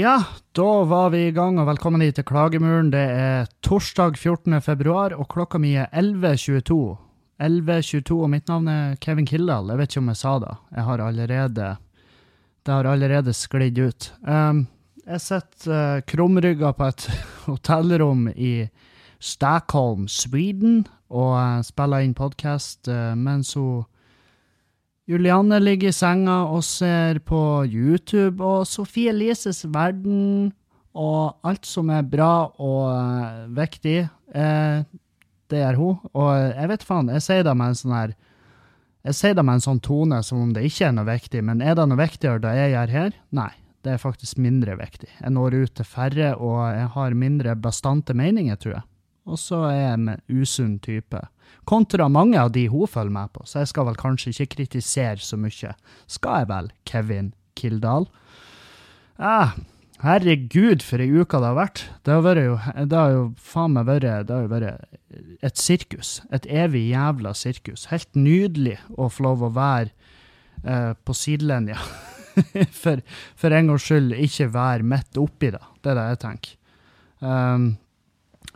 Ja, da var vi i gang, og velkommen hit til Klagemuren. Det er torsdag 14. februar, og klokka mi er 11.22. 11.22, og mitt navn er Kevin Kildahl. Jeg vet ikke om jeg sa det. Jeg har allerede Det har allerede sklidd ut. Um, jeg sitter uh, krumrygga på et hotellrom i Stockholm, Sweden, og uh, spiller inn podkast uh, mens hun Julianne ligger i senga og ser på YouTube og Sofie Elises verden og alt som er bra og uh, viktig. Uh, det er hun. Og jeg vet faen, jeg sier det med en sånn her Jeg sier det med en sånn tone som om det ikke er noe viktig, men er det noe viktigere det jeg gjør her? Nei. Det er faktisk mindre viktig. Jeg når ut til færre, og jeg har mindre bastante meninger, tror jeg. Og så er jeg en usunn type kontra mange av de hun følger med på, så jeg skal vel kanskje ikke kritisere så mye. Skal jeg vel, Kevin Kildahl? Ah, herregud, for ei uke det har vært. Det har, vært jo, det har jo faen meg vært, det har jo vært et sirkus. Et evig jævla sirkus. Helt nydelig å få lov å være eh, på sidelinja. for, for en gangs skyld ikke være midt oppi det. Det er det jeg tenker. Um,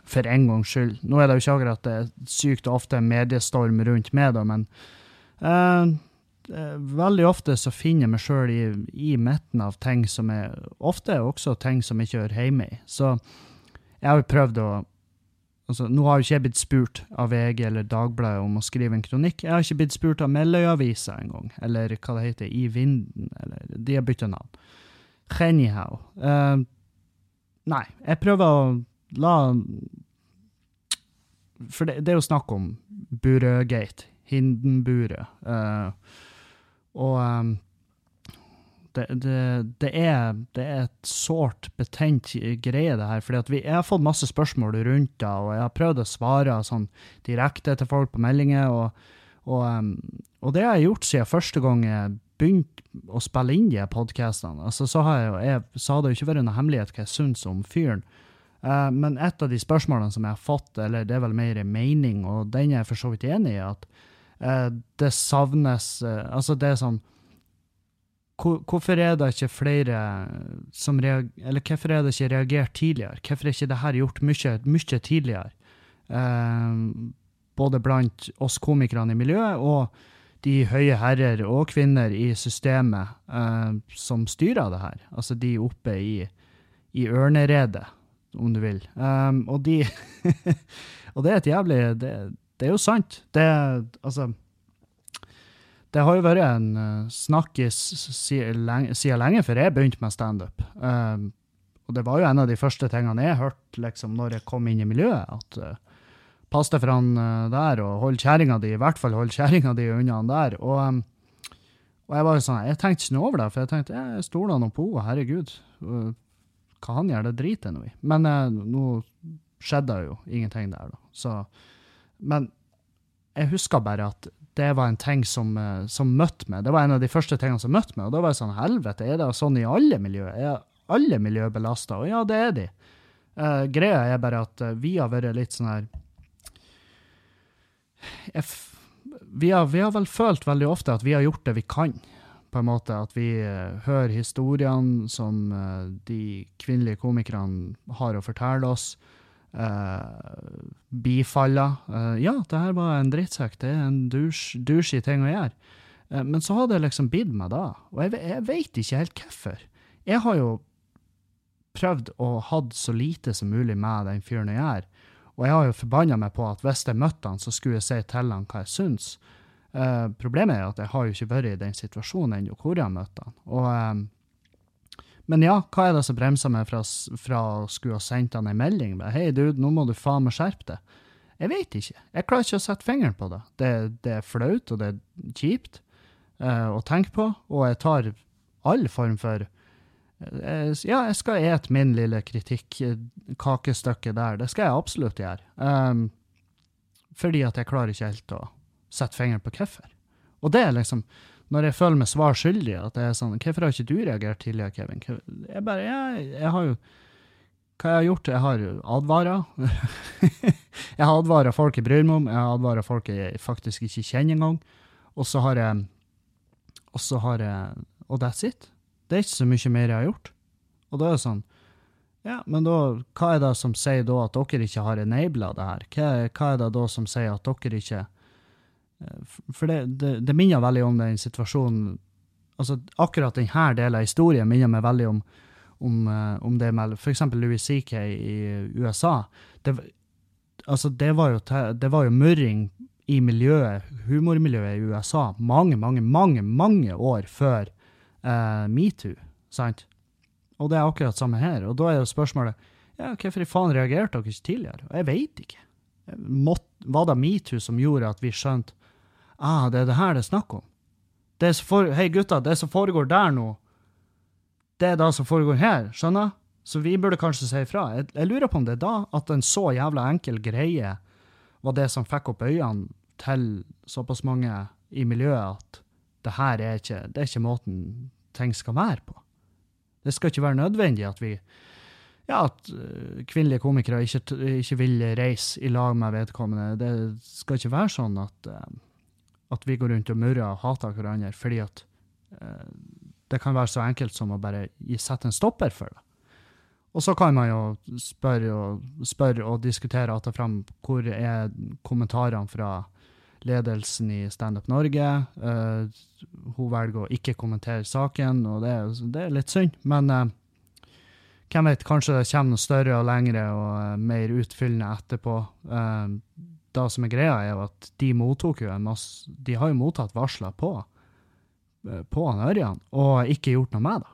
for en gangs skyld. Nå er det jo ikke akkurat det er sykt ofte mediestorm rundt meg, da, men eh, veldig ofte så finner jeg meg sjøl i, i, midten av ting som er Ofte også ting som jeg ikke hører hjemme i. Så jeg har jo prøvd å altså, Nå har jo ikke jeg blitt spurt av VG eller Dagbladet om å skrive en kronikk. Jeg har ikke blitt spurt av Meløyavisa engang, eller hva det heter, I Vinden, eller De har bytta navn. Anyhow. Uh, nei, jeg prøver å la For det, det, er jo snakk om Burøgate, Hindenburet. Uh, og um, det, det, det, er, det, er, et sårt betent greie, det her. fordi jeg har fått masse spørsmål rundt det, og jeg har prøvd å svare sånn direkte til folk på meldinger. Og, og, um, og det har jeg gjort siden første gang jeg begynte å spille inn de podkastene. Altså, så, har jeg, jeg, så har det jo ikke vært noen hemmelighet hva jeg syns om fyren. Uh, men et av de spørsmålene som jeg har fått, eller det er vel mer mening, og den er jeg for så vidt enig i, at uh, det savnes uh, Altså, det er sånn hvor, Hvorfor er det ikke flere som Eller hvorfor er det ikke reagert tidligere? Hvorfor er ikke det her gjort mye, mye tidligere? både blant oss komikerne i miljøet og de høye herrer og kvinner i systemet som styrer det her. Altså de oppe i, i ørneredet om du vil. Um, og de Og det er et jævlig det, det, er jo sant. Det Altså Det har jo vært en uh, snakkis siden lenge før jeg begynte med standup. Um, og det var jo en av de første tingene jeg hørte liksom, når jeg kom inn i miljøet. at uh, Pass deg for han uh, der, og hold kjerringa di, i hvert fall hold kjerringa di unna han der. Og, um, og jeg var jo sånn, jeg tenkte ikke noe over det, for jeg tenkte jeg stoler nå på henne, herregud. Uh, hva han gjør, det driter jeg nå i. Men eh, nå skjedde jo ingenting der, da. Så, men jeg husker bare at det var en ting som, eh, som møtte meg. Det var en av de første tingene som møtte meg. Og da var jeg sånn Helvete, er det sånn i alle miljøer? Er alle miljø belasta? Og ja, det er de. Uh, greia er bare at uh, vi har vært litt sånn her vi har, vi har, vel følt veldig ofte at vi har gjort det vi kan på en måte at vi uh, hører historiene som uh, de kvinnelige komikerne har å fortelle oss. Uh, bifaller. ja, det her var en drittsekk, det er en douchey ting å gjøre. men så har det liksom bidd meg da, og jeg, jeg veit ikke helt hvorfor. Jeg har jo prøvd å ha så lite som mulig med den fyren jeg er. og jeg har jo forbanna meg på at hvis jeg møtte han, så skulle jeg si til han hva jeg syns. Uh, problemet er at jeg har jo ikke vært i den situasjonen ennå hvor jeg har møtt han. Og, um, men ja, hva er det som bremser meg fra, å skulle ha sendt han en melding med 'Hei, dude, nå må du faen meg skjerpe deg'? Jeg vet ikke. Jeg klarer ikke å sette fingeren på det. Det, det er flaut, og det er kjipt uh, å tenke på, og jeg tar all form for Ja, jeg skal ete min lille kritikk-kakestykke der. Det skal jeg absolutt gjøre. Um, fordi at jeg klarer ikke helt å sette fingeren på hvorfor. Og det er liksom, når jeg føler meg svar skyldig, at det er sånn Hvorfor har ikke du reagert tidligere, Kevin? Jeg bare Jeg, jeg har jo Hva jeg har gjort? Jeg har advara. jeg har advara folk jeg bryr meg om, jeg har advara folk jeg faktisk ikke kjenner engang. Og så har jeg Og så har jeg Og that's it. Det er ikke så mye mer jeg har gjort. Og da er det sånn Ja, men da Hva er det som sier da at dere ikke har enabla det her? Hva, hva er det da som sier at dere ikke For det, det, det minner veldig om den situasjonen Altså, akkurat denne delen av historien minner meg veldig om om, eh, om det med f.eks. Louis CK i USA. Det, altså det, var jo det var jo murring i miljøet, humormiljøet i USA mange, mange, mange mange år før eh, metoo. sant? Og det er akkurat samme her. Og da er jo spørsmålet ja, hvorfor i faen reagerte dere ikke tidligere? Og jeg veit ikke. Mått, var det metoo som gjorde at vi skjønte ah, det er det her det er snakk om? Det for, Hei, gutta, det som foregår der nå, det er det som foregår her, skjønner? Så vi burde kanskje si ifra. Jeg, jeg, lurer på om det er da at en så jævla enkel greie var det som fikk opp øynene til såpass mange i miljøet at det her er ikke, det er ikke måten ting skal være på. Det skal ikke være nødvendig at vi ja, at uh, kvinnelige komikere ikke, ikke, vil reise i lag med vedkommende. Det skal ikke være sånn at, uh, at vi går rundt og murrer og hater hverandre fordi at uh, det kan være så enkelt som å bare sette en stopper for det. Og så kan man jo spørre og, spørre og diskutere att og fram hvor er kommentarene fra ledelsen i Standup Norge. Uh, hun velger å ikke kommentere saken, og det, det er litt synd. Men uh, hvem vet, kanskje det kommer noe større og lengre og uh, mer utfyllende etterpå. Det som er greia, er jo at de mottok jo en masse De har jo mottatt varsler på Eh, på han Ørjan, og ikke gjort noe med det.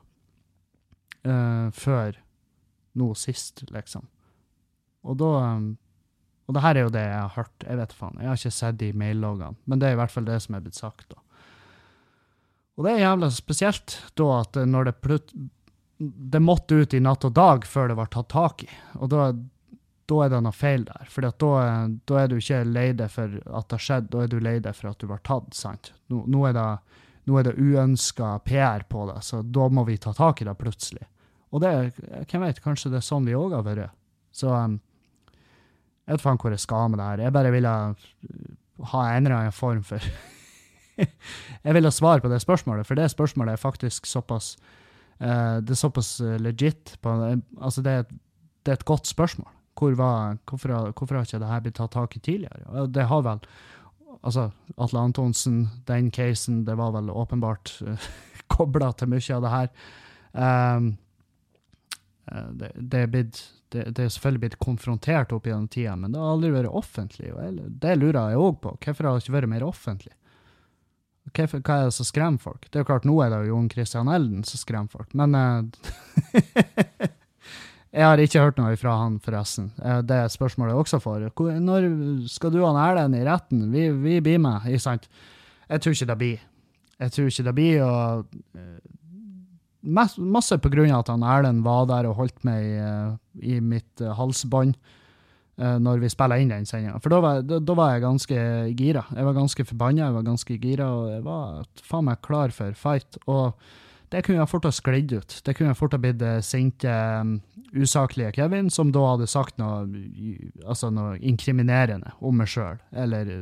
Uh, før nå sist, liksom. Og da um, Og det her er jo det jeg har hørt. Jeg vet faen. Jeg har ikke sett de mailloggene, men det er i hvert fall det som er blitt sagt. da. Og det er jævla spesielt da at når det plutselig Det måtte ut i natt og dag før det var tatt tak i. Og da, da er det noe feil der. For da, da, er du ikke lei deg for at det har skjedd, da er du lei deg for at du var tatt. sant? Nå, nå er det nå er det uønska PR på det, så da må vi ta tak i det plutselig. Og det, hvem vet, kanskje det er sånn vi òg har vært. Så um, jeg vet faen hvor jeg skal med det her. Jeg bare ville ha en eller annen form for Jeg ville svare på det spørsmålet, for det spørsmålet er faktisk såpass uh, Det er såpass eh, legit. På, altså, det er, det er et godt spørsmål. Hvor var, hvorfor, hvorfor har ikke dette blitt tatt tak i tidligere? Det har vel altså, Atle Antonsen, den casen, det var vel åpenbart uh, eh, kobla til mye av det her. Um, det, det, er blitt, det, det, er selvfølgelig blitt konfrontert opp gjennom tida, men det har aldri vært offentlig. og Det lurer jeg òg på. Hvorfor har det ikke vært mer offentlig? Hvorfor, hva er det som skremmer folk? Det er jo klart, Nå er det jo Jon Christian Elden som skremmer folk, men uh, Jeg har ikke hørt noe fra han, forresten. Eh, det er spørsmålet også får. Når skal du ha Erlend i retten? Vi, vi blir med, ikke sant? Jeg tror ikke det blir. Jeg tror ikke det blir, og eh, masse på grunn av at han Erlend var der og holdt meg i, eh, i mitt halsbånd når vi spilla inn den sendinga. For da var, da, da var, jeg ganske gira. Jeg var ganske forbanna, jeg var ganske gira, og jeg var faen meg klar for fight. Og det kunne fort ha sklidd ut. Det kunne fort ha blitt eh, sinte, um, usaklige Kevin, som da hadde sagt noe, altså noe inkriminerende om meg sjøl, eller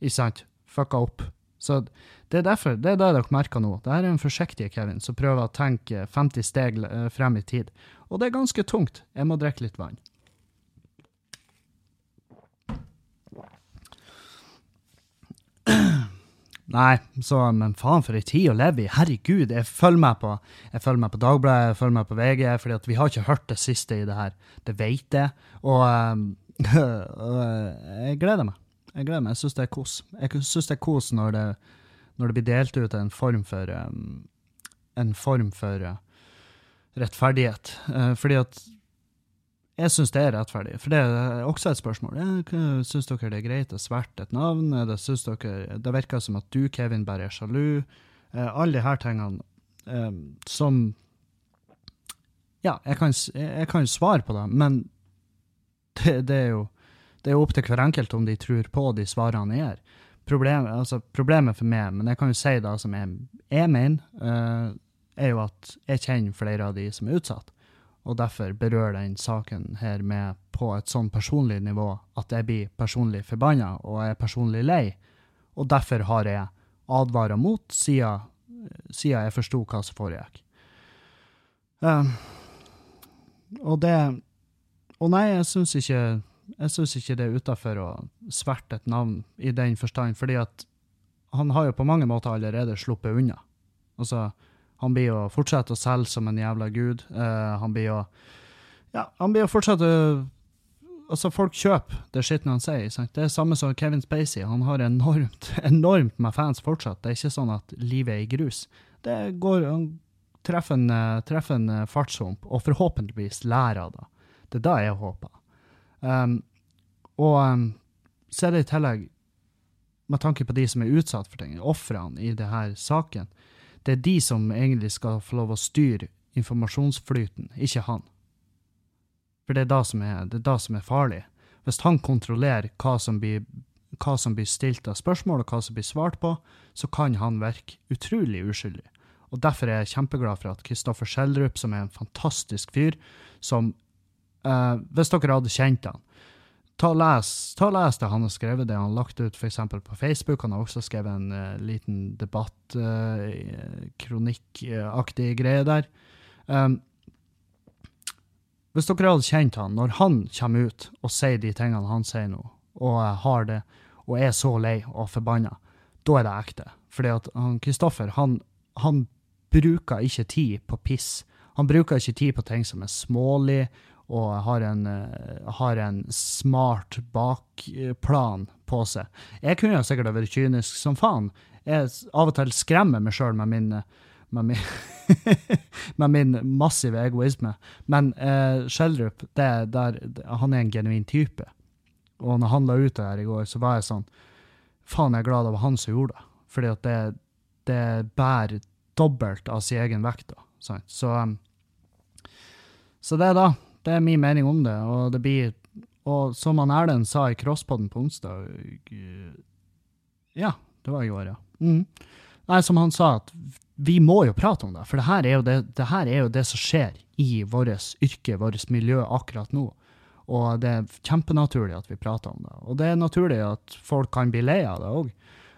Ikke sant? Fucka opp. Så det er derfor, det er det dere merker nå. Det er en forsiktig Kevin som prøver å tenke 50 steg eh, frem i tid. Og det er ganske tungt. Jeg må drikke litt vann. Nei, så, men faen for ei tid å leve i. Herregud, jeg følger meg på jeg følger meg på Dagbladet, jeg følger meg på VG, fordi at vi har ikke hørt det siste i det her. Det vet jeg. Og, og jeg gleder meg. Jeg gleder meg. Jeg syns det er kos. Jeg syns det er kos når det, når det, blir delt ut en form for en form for rettferdighet. Uh, fordi at jeg syns det er rettferdig, for det er også et spørsmål. Syns dere det er greit å sverte et navn? Det, synes dere, det virker som at du, Kevin, bare er sjalu. Eh, alle her tingene eh, som Ja, jeg kan, jeg kan svare på det, men det, det, er jo Det er opp til hver enkelt om de tror på de svarene jeg gir. Problemet, altså, problemet for meg, men jeg kan jo si det som jeg, jeg mener, eh, er jo at jeg kjenner flere av de som er utsatt. Og derfor berører den saken her med på et sånn personlig nivå at jeg blir personlig forbanna og er personlig lei. Og derfor har jeg advara mot, siden, siden jeg forsto hva som foregikk. Um, og det Og nei, jeg syns ikke jeg synes ikke det er utafor å sverte et navn i den forstand, fordi at han har jo på mange måter allerede sluppet unna. Altså, han blir jo fortsette å selge som en jævla gud. Uh, han blir jo Ja, han blir jo fortsette Altså, folk kjøper det skitne han sier. Sant? Det er samme som Kevin Spacey. Han har enormt, enormt med fans fortsatt. Det er ikke sånn at livet er i grus. Det går Han treffer en, treffer en fartshump, og forhåpentligvis lærer av det. Det er det jeg håper. Um, og um, så er det i tillegg, med tanke på de som er utsatt for ting, ofrene i denne saken, det er de som egentlig skal få lov å styre informasjonsflyten, ikke han. For det er det som er, det er, det som er farlig. Hvis han kontrollerer hva som, blir, hva som blir stilt av spørsmål, og hva som blir svart på, så kan han virke utrolig uskyldig. Og Derfor er jeg kjempeglad for at Kristoffer Schjelderup, som er en fantastisk fyr, som Uh, hvis dere hadde kjent han, ta les, ta les det han har skrevet, det han har lagt ut f.eks. på Facebook. Han har også skrevet en uh, liten debatt, uh, kronikkaktig greie der. Um, hvis dere hadde kjent han, når han kommer ut og sier de tingene han sier nå, og har det, og er så lei og forbanna, da er det ekte. Fordi at Kristoffer, han, han bruker ikke tid på piss. Han bruker ikke tid på ting som er smålig og har en, uh, har en smart bakplan på seg. Jeg kunne jo sikkert ha vært kynisk som faen. Jeg av og til skremmer meg sjøl med min, med min, med min massive egoisme. Men uh, Schjelderup, han er en genuin type. Og når han la ut det her i går, så var jeg sånn Faen, jeg er glad det var han som gjorde det. Fordi at det, det bærer dobbelt av sin egen vekt. da? Så, um, så det, da. Det er min mening om det, og det blir Og som han Erlend sa i Crosspoden på onsdag Ja, det var i år, ja. Mm. Nei, som han sa, at vi må jo prate om det, for det her er jo det, det, er jo det som skjer i vårt yrke, vårt miljø, akkurat nå. Og det er kjempenaturlig at vi prater om det. Og det er naturlig at folk kan bli lei av det òg.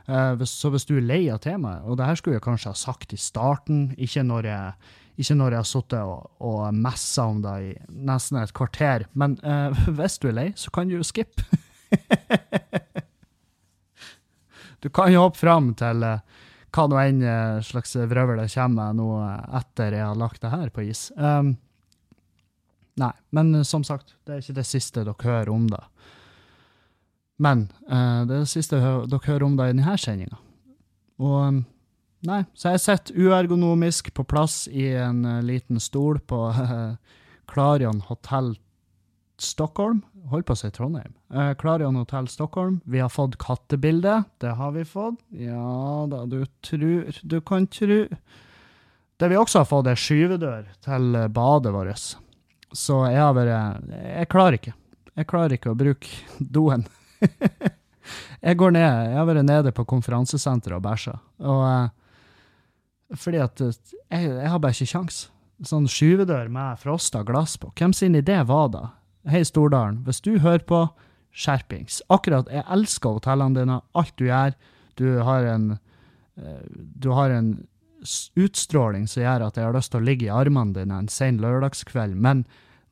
Uh, så hvis du er lei av temaet, og det her skulle jeg kanskje ha sagt i starten, ikke når jeg ikke når jeg har sittet og, og messa om det i nesten et kvarter. Men uh, hvis du er lei, så kan du jo skippe. du kan jo hoppe fram til uh, hva nå enn uh, slags vrøvl det kommer nå etter jeg har lagt det her på is. Um, nei, men som sagt, det er ikke det siste dere hører om det. Men det er det siste dere hører om det i denne sendinga. Og um, Nei, så jeg sitter uergonomisk på plass i en uh, liten stol på uh, Klarion hotell Stockholm. Holdt på å si Trondheim. Uh, Klarion hotell Stockholm. Vi har fått kattebilde. Det har vi fått. Ja da, du tror Du kan tru. Det vi også har fått, er skyvedør til badet vårt. Så jeg har vært Jeg klarer ikke. Jeg klarer ikke å bruke doen. jeg går ned. Jeg har vært nede på konferansesenteret og bæsja. Og fordi at eh, jeg, jeg har bare ikke kjangs. Sånn skyvedør med frosta glass på. Hvem sin idé var det? Hei, Stordalen. Hvis du hører på, skjerpings. Akkurat, Jeg elsker hotellene dine. Alt du gjør. Du har en eh, Du har en utstråling som gjør at jeg har lyst til å ligge i armene dine en sen lørdagskveld. Men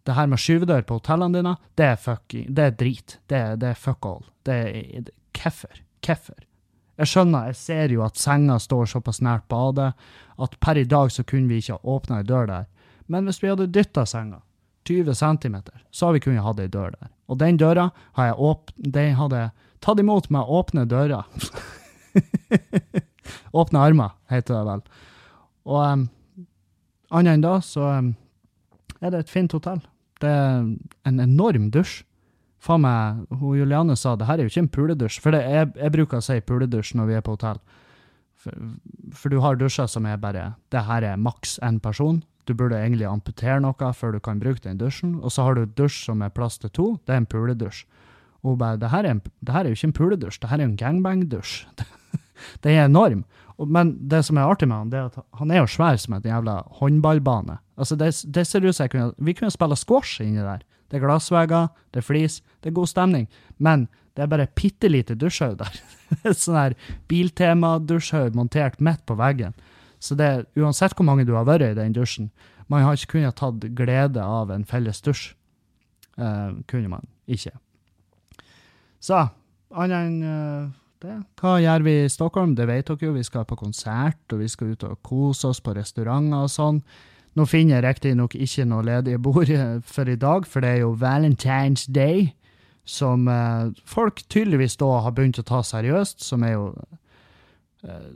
det her med skyvedør på hotellene dine, det er, fucking, det er drit. Det, det er fuck all. Det er Hvorfor? Hvorfor? Jeg skjønner, jeg ser jo at senga står såpass nært badet at per i dag så kunne vi ikke ha åpna ei dør der. Men hvis vi hadde dytta senga 20 cm, så hadde vi kunnet hatt ei dør der. Og den døra har jeg åp den hadde tatt imot med åpne dører. åpne armer, heter det vel. Og um, annet enn da, så um, er det et fint hotell. Det er en enorm dusj faen meg, hun Juliane sa det her er jo ikke en puledusj. For det, jeg, jeg, bruker å si puledusj når vi er på hotell. For, for, du har dusjer som er bare Det her er maks én person. Du burde egentlig amputere noe før du kan bruke den dusjen. Og så har du dusj som er plass til to. Det er en puledusj. Og hun bare det her, er en, det her er jo ikke en puledusj, det her er jo en gangbang-dusj. det er enorm. Men det som er artig med han, det er at han er jo svær som et jævla håndballbane. Altså det, det ser ut som jeg kunne, vi kunne spille squash inni der. Det er glassvegger, det er flis, det er god stemning. Men det er bare bitte lite dusjhaug der. Sånn her Biltema-dusjhaug montert midt på veggen. Så det, uansett hvor mange du har vært i den dusjen, man har ikke kunnet tatt glede av en felles dusj. Eh, kunne man ikke. Så annet enn eh, det, hva gjør vi i Stockholm? Det vet dere jo. Vi skal på konsert, og vi skal ut og kose oss på restauranter og sånn. Nå finner jeg riktignok ikke noe ledige bord for i dag, for det er jo Valentine's Day, som eh, folk tydeligvis da har begynt å ta seriøst, som er jo eh,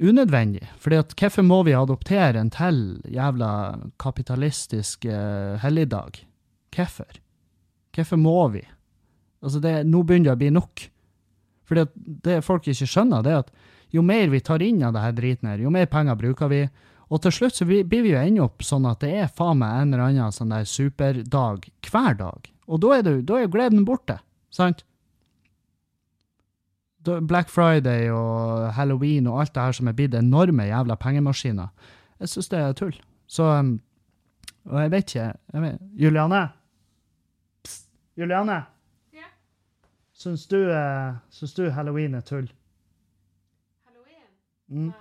unødvendig. Fordi at hvorfor må vi adoptere en til jævla kapitalistisk eh, helligdag? Hvorfor? Hvorfor må vi? Altså, det, nå begynner det å bli nok. Fordi at det folk ikke skjønner, det er at jo mer vi tar inn av det her driten her, jo mer penger bruker vi, og til slutt så blir vi jo ende opp sånn at det er faen meg en eller annen sånn der superdag hver dag. Og da er, det, da er jo gleden borte, sant? Black Friday og halloween og alt det her som er blitt enorme jævla pengemaskiner. Jeg syns det er tull. Så um, Og jeg vet ikke jeg vet, Juliane? Psst. Juliane? Ja. Syns du, uh, syns du halloween er tull? Halloween? Mm.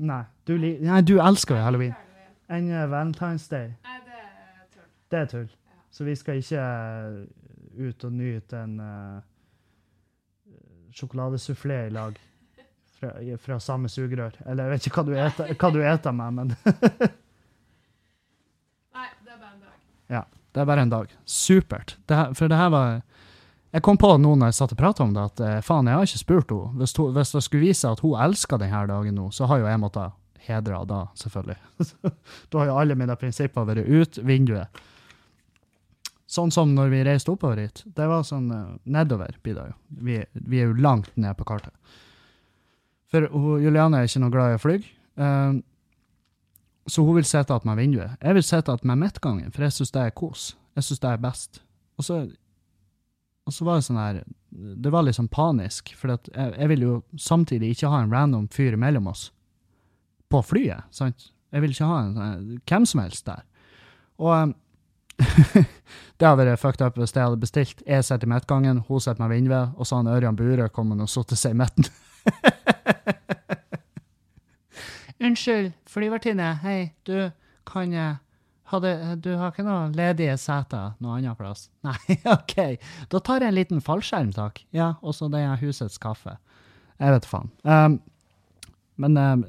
Nei. Du, nei, du elsker jo halloween. Enn uh, Valentine's Day. Nei, det er tull. Det er tull. Ja. Så vi skal ikke uh, ut og nyte en uh, sjokoladesufflé i lag fra, fra samme sugerør. Eller jeg vet ikke hva du eter, hva du eter med, men Nei, det er bare en dag. Ja. det er bare en dag. Supert. Det her, for det her var Jeg kom på nå når jeg satt og pratet om det, at eh, faen, jeg har ikke spurt henne. Hvis, hun- hvis det skulle vise seg at hun elsker denne dagen nå, så har jo jeg måttet hedre henne da, selvfølgelig. da har jo alle mine prinsipper vært ut vinduet. Sånn som når vi reiste oppover hit. Det var sånn eh, nedover blir det jo. Vi, vi er jo langt ned på kartet. For hun, Juliane er ikke noe glad i å fly. eh, så hun vil sitte attmed vinduet. Jeg vil sitte attmed midtgangen, for jeg syns det er kos. Jeg syns det er best. Og så, og så var det sånn her Det var litt sånn panisk, for jeg, jeg vil jo samtidig ikke ha en random fyr mellom oss på flyet. sant? Jeg vil ikke ha en, sånn- hvem som helst der. Og det hadde vært fucked up hvis jeg hadde bestilt. Jeg sitter i midtgangen, hun sitter med vinduet, og så han Ørjan Burøe kommet og satt seg i midten. Unnskyld, flyvertinne. Hei, du, kan jeg hadde, Du har ikke noen ledige seter noe annet plass? Nei, OK. Da tar jeg en liten fallskjerm, takk. Ja, og så er husets kaffe. Jeg vet faen. Um, men um,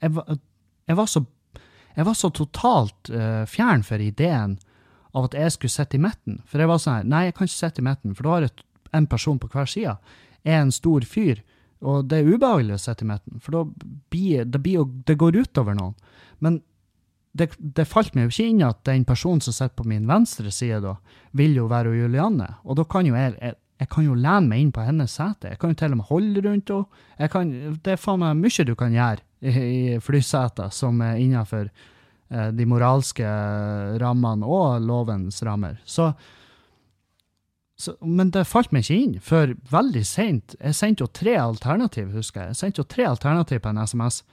jeg, jeg, var så, jeg var så totalt uh, fjern for ideen av at jeg skulle sitte i midten. For jeg var sånn her, nei, jeg kan ikke sitte i midten, for da har jeg en person på hver side. Jeg er en stor fyr, og det er ubehagelig å sitte i midten, for da blir det, blir det går utover noen. Men det, det falt meg jo ikke inn at den personen som sitter på min venstre side, da, vil jo være Julianne. Og da kan jo jeg, jeg, jeg kan jo lene meg inn på hennes sete. Jeg kan jo til og med holde rundt henne. Det er faen meg mye du kan gjøre i, i flyseter som er innenfor eh, de moralske rammene og lovens rammer. Så, så, men det falt meg ikke inn før veldig seint. Jeg sendte jo tre alternativ, husker jeg. Jeg sendte jo tre alternativ på en SMS.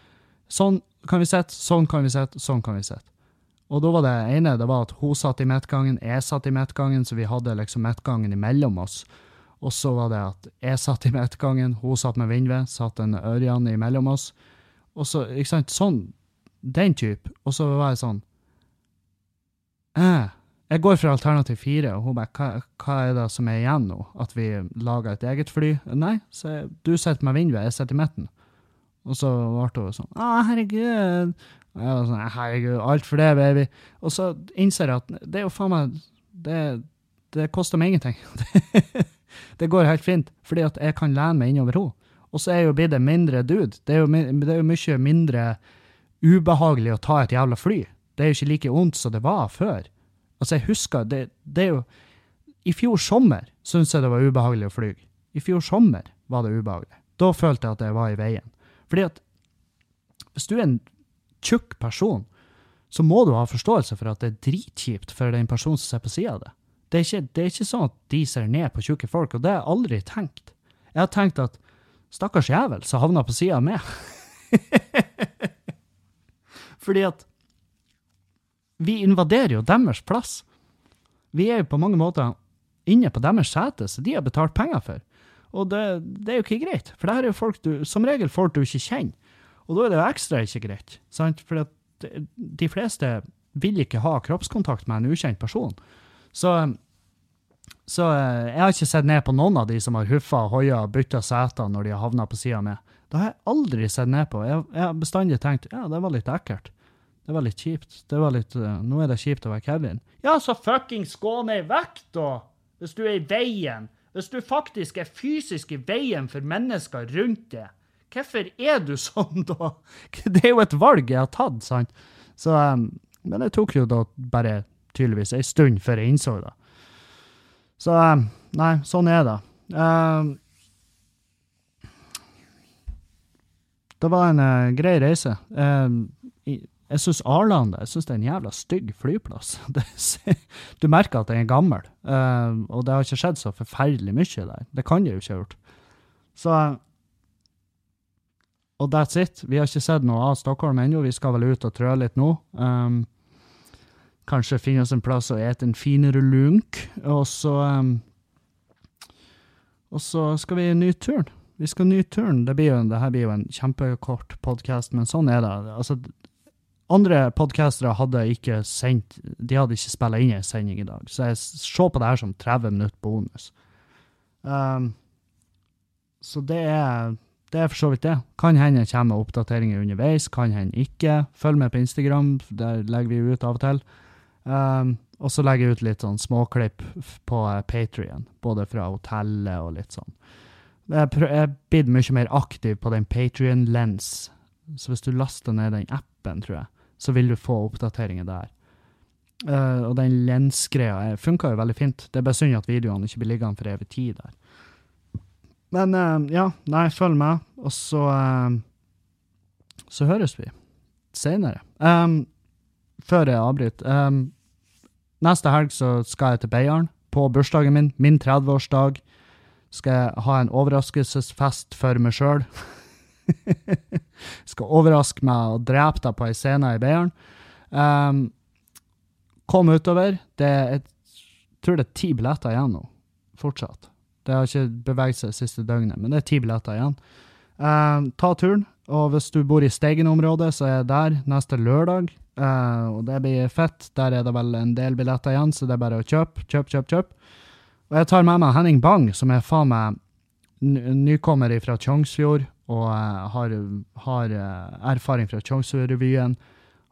Sånn kan vi sette, sånn kan vi sette, sånn kan vi sette. Og da var det ene det var at hun satt i midtgangen, jeg satt i midtgangen, så vi hadde liksom midtgangen imellom oss. Og så var det at jeg satt i midtgangen, hun satt med vinduet, satt en Ørjan imellom oss. Og så, ikke sant, sånn, den type. Og så var jeg sånn, eh, jeg går for alternativ fire, og hun bare, hva, hva er det som er igjen nå? At vi lager et eget fly? Nei, så du sitter med vinduet, jeg sitter i midten. Og så ble hun sånn, å herregud. Og jeg var sånn, herregud, alt for det, baby. Og så innser jeg at det er jo faen meg, det, det koster meg ingenting. det går helt fint, fordi at jeg kan lene meg innover henne. Og så er jo blitt en mindre dude. Det er, jo, det er jo mye mindre ubehagelig å ta et jævla fly. Det er jo ikke like ondt som det var før. Altså, jeg husker, det, det er jo I fjor sommer syntes jeg det var ubehagelig å fly. I fjor sommer var det ubehagelig. Da følte jeg at jeg var i veien. Fordi at hvis du er en tjukk person, så må du ha forståelse for at det er dritkjipt for den personen som ser på sida av deg. Det er, ikke, det er ikke sånn at de ser ned på tjukke folk, og det har jeg aldri tenkt. Jeg har tenkt at stakkars jævel som havna på sida av meg. Fordi at vi invaderer jo deres plass. Vi er jo på mange måter inne på deres sete, så de har betalt penger for. Og det, det er jo ikke greit, for det her er jo folk du, som regel folk du ikke kjenner. Og da er det jo ekstra ikke greit, sant? For de fleste vil ikke ha kroppskontakt med en ukjent person. Så, så eh, jeg har ikke sett ned på noen av de som har huffa og hoia og bytta seter når de har havna på sida mi. Det har jeg aldri sett ned på. Jeg, jeg har bestandig tenkt ja, det var litt ekkelt. Det var litt kjipt. Det var litt, uh, nå er det kjipt å være Kevin. Ja, så fuckings gå ned i vekt, da! Hvis du er i veien. Hvis du faktisk er fysisk i veien for mennesker rundt deg. Hvorfor er du sånn, da? Det er jo et valg jeg har tatt, sant? Så, um, men det tok jo da bare tydeligvis ei stund før jeg innså det. Så um, nei, sånn er det. Um, det var en uh, grei reise. I, jeg syns Arlanda jeg synes det er en jævla stygg flyplass. Du merker at den er gammel, uh, og det har ikke skjedd så forferdelig mye der. Det kan det jo ikke ha gjort. Så Og that's it. Vi har ikke sett noe av Stockholm ennå. Vi skal vel ut og trø litt nå. Um, kanskje finne oss en plass og ete en finere lunk, og så um, Og så skal vi nyte turen. Vi skal nyte turen. Det, blir jo, det her blir jo en kjempekort podkast, men sånn er det. Altså, andre podkastere hadde ikke sendt De hadde ikke spilla inn en sending i dag, så jeg ser på det her som 30 minutter bonus. Um, så det er, det er for så vidt det. Kan hende det kommer oppdateringer underveis, kan hende ikke. Følg med på Instagram, der legger vi ut av og til. Um, og så legger jeg ut litt sånn småklipp på Patrion, både fra hotellet og litt sånn. Jeg er blitt mye mer aktiv på den Patrion Lens, så hvis du laster ned den appen, tror jeg, så vil du få oppdateringer der. Uh, og den lensgreia funka jo veldig fint. Det er bare synd at videoene ikke blir liggende for evig tid der. Men uh, ja, nei, følg med, og så uh, Så høres vi seinere. Um, før jeg avbryter um, Neste helg så skal jeg til Beiarn, på bursdagen min, min 30-årsdag. Skal jeg ha en overraskelsesfest for meg sjøl. skal overraske meg og drepe deg på ei scene i Beiarn. Um, kom utover. Det er, jeg tror det er ti billetter igjen nå, fortsatt. Det har ikke beveget seg det siste døgnet, men det er ti billetter igjen. Um, ta turen. Og hvis du bor i Steigen-området, så er jeg der neste lørdag. Uh, og det blir fett. Der er det vel en del billetter igjen, så det er bare å kjøpe, kjøpe, kjøpe. kjøp. Og jeg tar med meg Henning Bang, som er faen meg nykommer fra Tjongsfjord og uh, har, har uh, erfaring fra Tjongsfjordrevyen.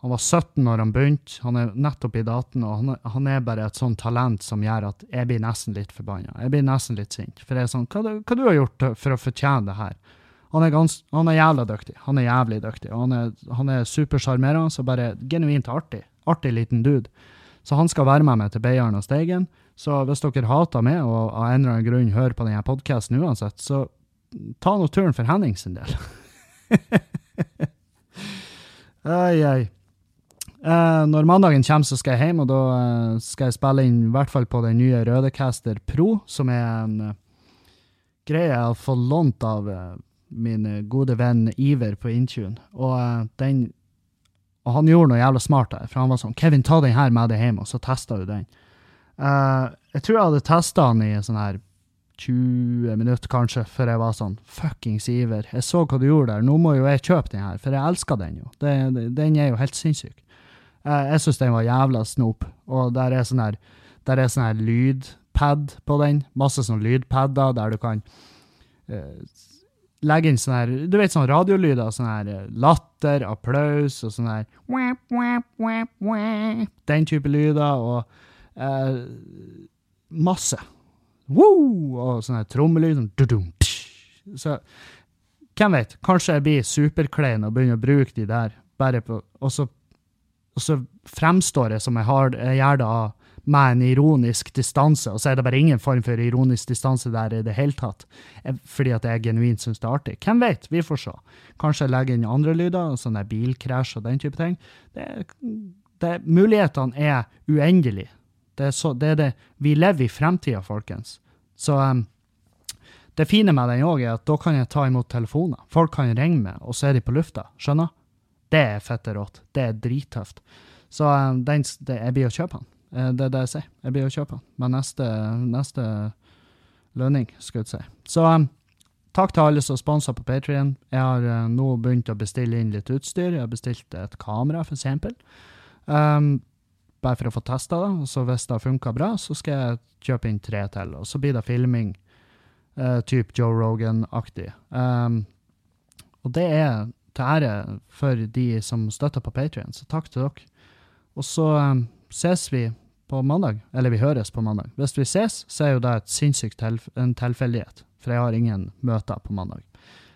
Han var 17 når han begynte, han er nettopp i daten, og han, han, er bare et sånt talent som gjør at jeg blir nesten litt forbanna. Jeg blir nesten litt sint. For det er sånn, hva, hva du har gjort for å fortjene det her? Han er, gans, han er jævla dyktig. Han er jævlig dyktig. Og han er, han er supersjarmerende, og bare genuint artig. Artig liten dude. Så han skal være med meg til Beiarn og Steigen. Så hvis dere hater meg og av en eller annen grunn hører på denne podkasten uansett, så ta nå turen for Henning sin del. ai, ai. Eh, når mandagen kommer, så skal jeg hjem, og da eh, skal jeg spille inn i hvert fall på den nye Rødecaster Pro, som er en uh, greie jeg har fått lånt av uh, min gode venn Iver på Intune. Og, uh, den, og han gjorde noe jævla smart der, for han var sånn 'Kevin, ta den her med deg hjem', og så testa du den. Uh, jeg tror jeg hadde testa den i sånn her 20 minutter, kanskje, før jeg var sånn fuckings Iver. Jeg så hva du gjorde der, nå må jo jeg kjøpe den her, for jeg elsker den jo. Den, den er jo helt sinnssyk. Uh, jeg syns den var jævla snop, og der er sånn her der er sånn her lydpad på den. Masse sånn lydpadder der du kan uh, legge inn sånn her Du vet sånn radiolyder? Sånn her latter, applaus og sånn her Den type lyder og uh, masse. Woo! Og sånn trommelyder trommelyd. Så hvem vet? Kanskje jeg blir superklein og begynner å bruke de der. bare på, Og så, og så fremstår jeg som jeg, har, jeg gjør det med en ironisk distanse, og så er det bare ingen form for ironisk distanse der i det hele tatt, fordi at jeg genuint syns det er artig. Hvem vet? Vi får se. Kanskje jeg legger inn andre lyder, sånne bilkrasj og den type ting. Det, det, mulighetene er uendelige. Det er, så, det er det. Vi lever i fremtida, folkens. Så um, det fine med den òg er at da kan jeg ta imot telefoner. Folk kan ringe meg, og så er de på lufta. Skjønner? Det er fette rått. Det er drittøft. Så um, den, det, jeg blir å kjøpe den. Eh, Det er det jeg sier. Jeg blir å kjøpe den med neste, neste lønning, skulle jeg si. Så um, takk til alle som sponser på Patrion. Jeg har uh, nå begynt å bestille inn litt utstyr. Jeg har bestilt et kamera, for eksempel. Um, bare for å få testa det. Og så hvis det funker bra, så skal jeg kjøpe inn tre til. Og så blir det filming uh, type Joe Rogan-aktig. Um, og det er til ære for de som støtter på Patrion, så takk til dere. Og så um, ses vi på mandag, eller vi høres på mandag. Hvis vi ses, så er jo det et sinnssykt tilf en tilfeldighet, for jeg har ingen møter på mandag.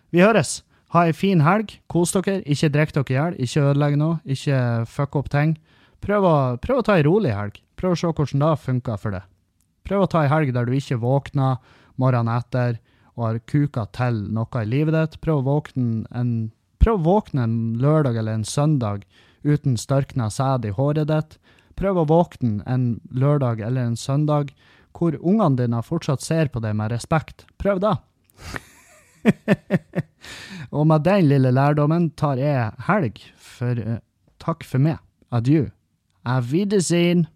Vi høres! Ha ei fin helg, kos dere, ikke drikk dere i hjel, ikke ødelegg noe, ikke fuck opp ting. Prøv å, prøv å ta ei rolig helg. Prøv å se hvordan det funker for deg. Prøv å ta ei helg der du ikke våkner morgenen etter og har kuka til noe i livet ditt. Prøv å våkne en, prøv å våkne en lørdag eller en søndag uten størkna sæd i håret ditt. Prøv å våkne en lørdag eller en søndag hvor ungene dine fortsatt ser på deg med respekt. Prøv det. Og med den lille lærdommen tar jeg helg, for uh, takk for meg. Adjø. Auf Wiedersehen.